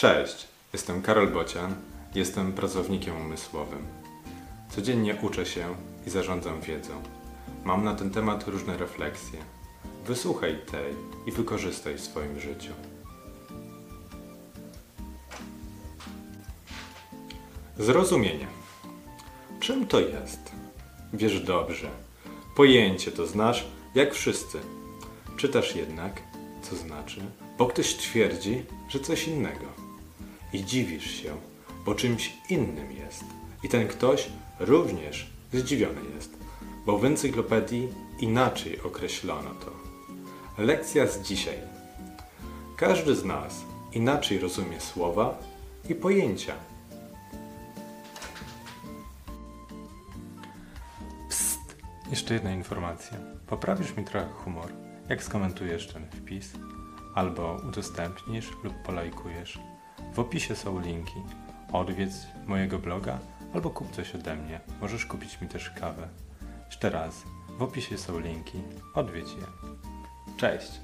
Cześć, jestem Karol Bocian, jestem pracownikiem umysłowym. Codziennie uczę się i zarządzam wiedzą. Mam na ten temat różne refleksje. Wysłuchaj tej i wykorzystaj w swoim życiu. Zrozumienie. Czym to jest? Wiesz dobrze. Pojęcie to znasz, jak wszyscy. Czytasz jednak, co znaczy, bo ktoś twierdzi, że coś innego. I dziwisz się, bo czymś innym jest. I ten ktoś również zdziwiony jest, bo w encyklopedii inaczej określono to. Lekcja z dzisiaj. Każdy z nas inaczej rozumie słowa i pojęcia. Psst! Jeszcze jedna informacja. Poprawisz mi trochę humor, jak skomentujesz ten wpis, albo udostępnisz lub polajkujesz. W opisie są linki. Odwiedz mojego bloga albo kup coś ode mnie. Możesz kupić mi też kawę. Jeszcze raz, w opisie są linki. Odwiedź je. Cześć!